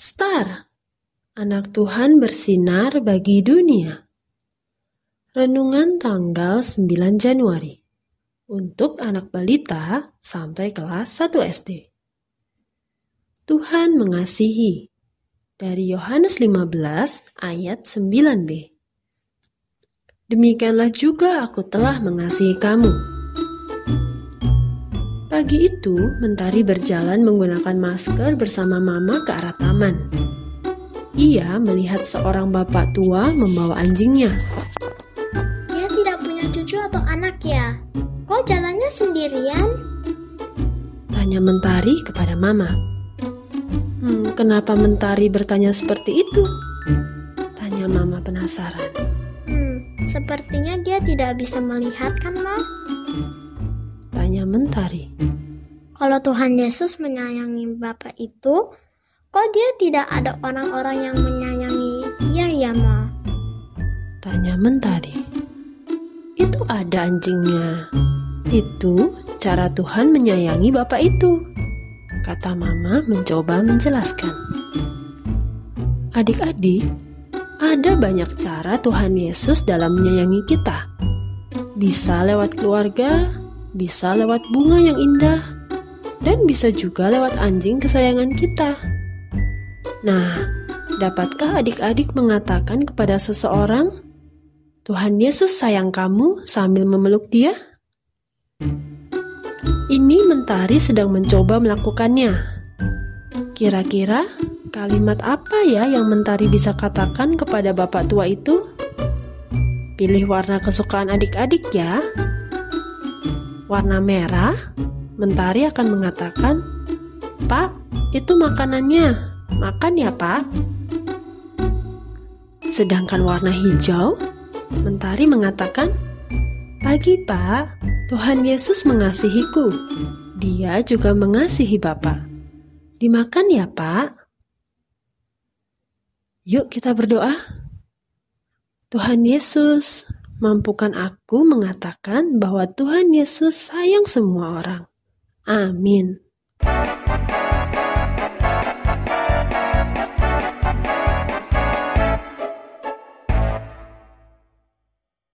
Star, anak Tuhan bersinar bagi dunia. Renungan tanggal 9 Januari untuk anak balita sampai kelas 1 SD. Tuhan mengasihi dari Yohanes 15 ayat 9b. Demikianlah juga aku telah mengasihi kamu. Pagi itu, Mentari berjalan menggunakan masker bersama Mama ke arah taman. Ia melihat seorang bapak tua membawa anjingnya. Dia tidak punya cucu atau anak ya? Kok jalannya sendirian? Tanya Mentari kepada Mama. Hmm, kenapa Mentari bertanya seperti itu? Tanya Mama penasaran. Hmm, sepertinya dia tidak bisa melihat kan, Ma? Tanya Mentari. Kalau Tuhan Yesus menyayangi Bapak itu, kok dia tidak ada orang-orang yang menyayangi dia ya, Ma? Tanya Mentari. Itu ada anjingnya. Itu cara Tuhan menyayangi Bapak itu. Kata Mama mencoba menjelaskan. Adik-adik, ada banyak cara Tuhan Yesus dalam menyayangi kita. Bisa lewat keluarga, bisa lewat bunga yang indah, dan bisa juga lewat anjing kesayangan kita. Nah, dapatkah adik-adik mengatakan kepada seseorang, "Tuhan Yesus sayang kamu" sambil memeluk Dia? Ini mentari sedang mencoba melakukannya. Kira-kira kalimat apa ya yang mentari bisa katakan kepada bapak tua itu? Pilih warna kesukaan adik-adik ya warna merah, Mentari akan mengatakan, Pak, itu makanannya. Makan ya, Pak. Sedangkan warna hijau, Mentari mengatakan, Pagi, Pak. Tuhan Yesus mengasihiku. Dia juga mengasihi Bapak. Dimakan ya, Pak. Yuk kita berdoa. Tuhan Yesus, mampukan aku mengatakan bahwa Tuhan Yesus sayang semua orang. Amin.